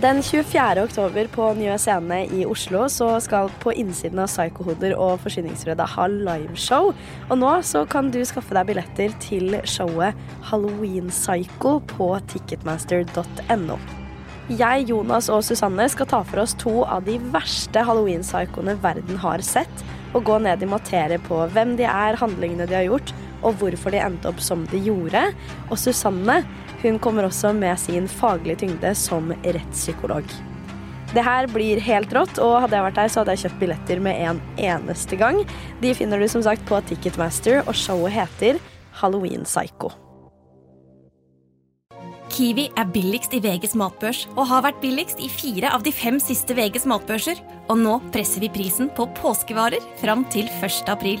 Den 24. oktober på Nye Scene i Oslo så skal På innsiden av Psykohoder og Forsyningsfredag ha liveshow. Og nå så kan du skaffe deg billetter til showet Halloween Psycho på ticketmaster.no. Jeg, Jonas og Susanne skal ta for oss to av de verste halloween-psykoene verden har sett, og gå ned i materie på hvem de er, handlingene de har gjort, og hvorfor de endte opp som de gjorde. Og Susanne hun kommer også med sin faglige tyngde som rettspsykolog. Det her blir helt rått, og hadde jeg vært der, så hadde jeg kjøpt billetter med en eneste gang. De finner du som sagt på Ticketmaster, og showet heter Halloween Psycho. Kiwi er billigst i VGs matbørs og har vært billigst i fire av de fem siste VGs matbørser. Og nå presser vi prisen på påskevarer fram til 1. april.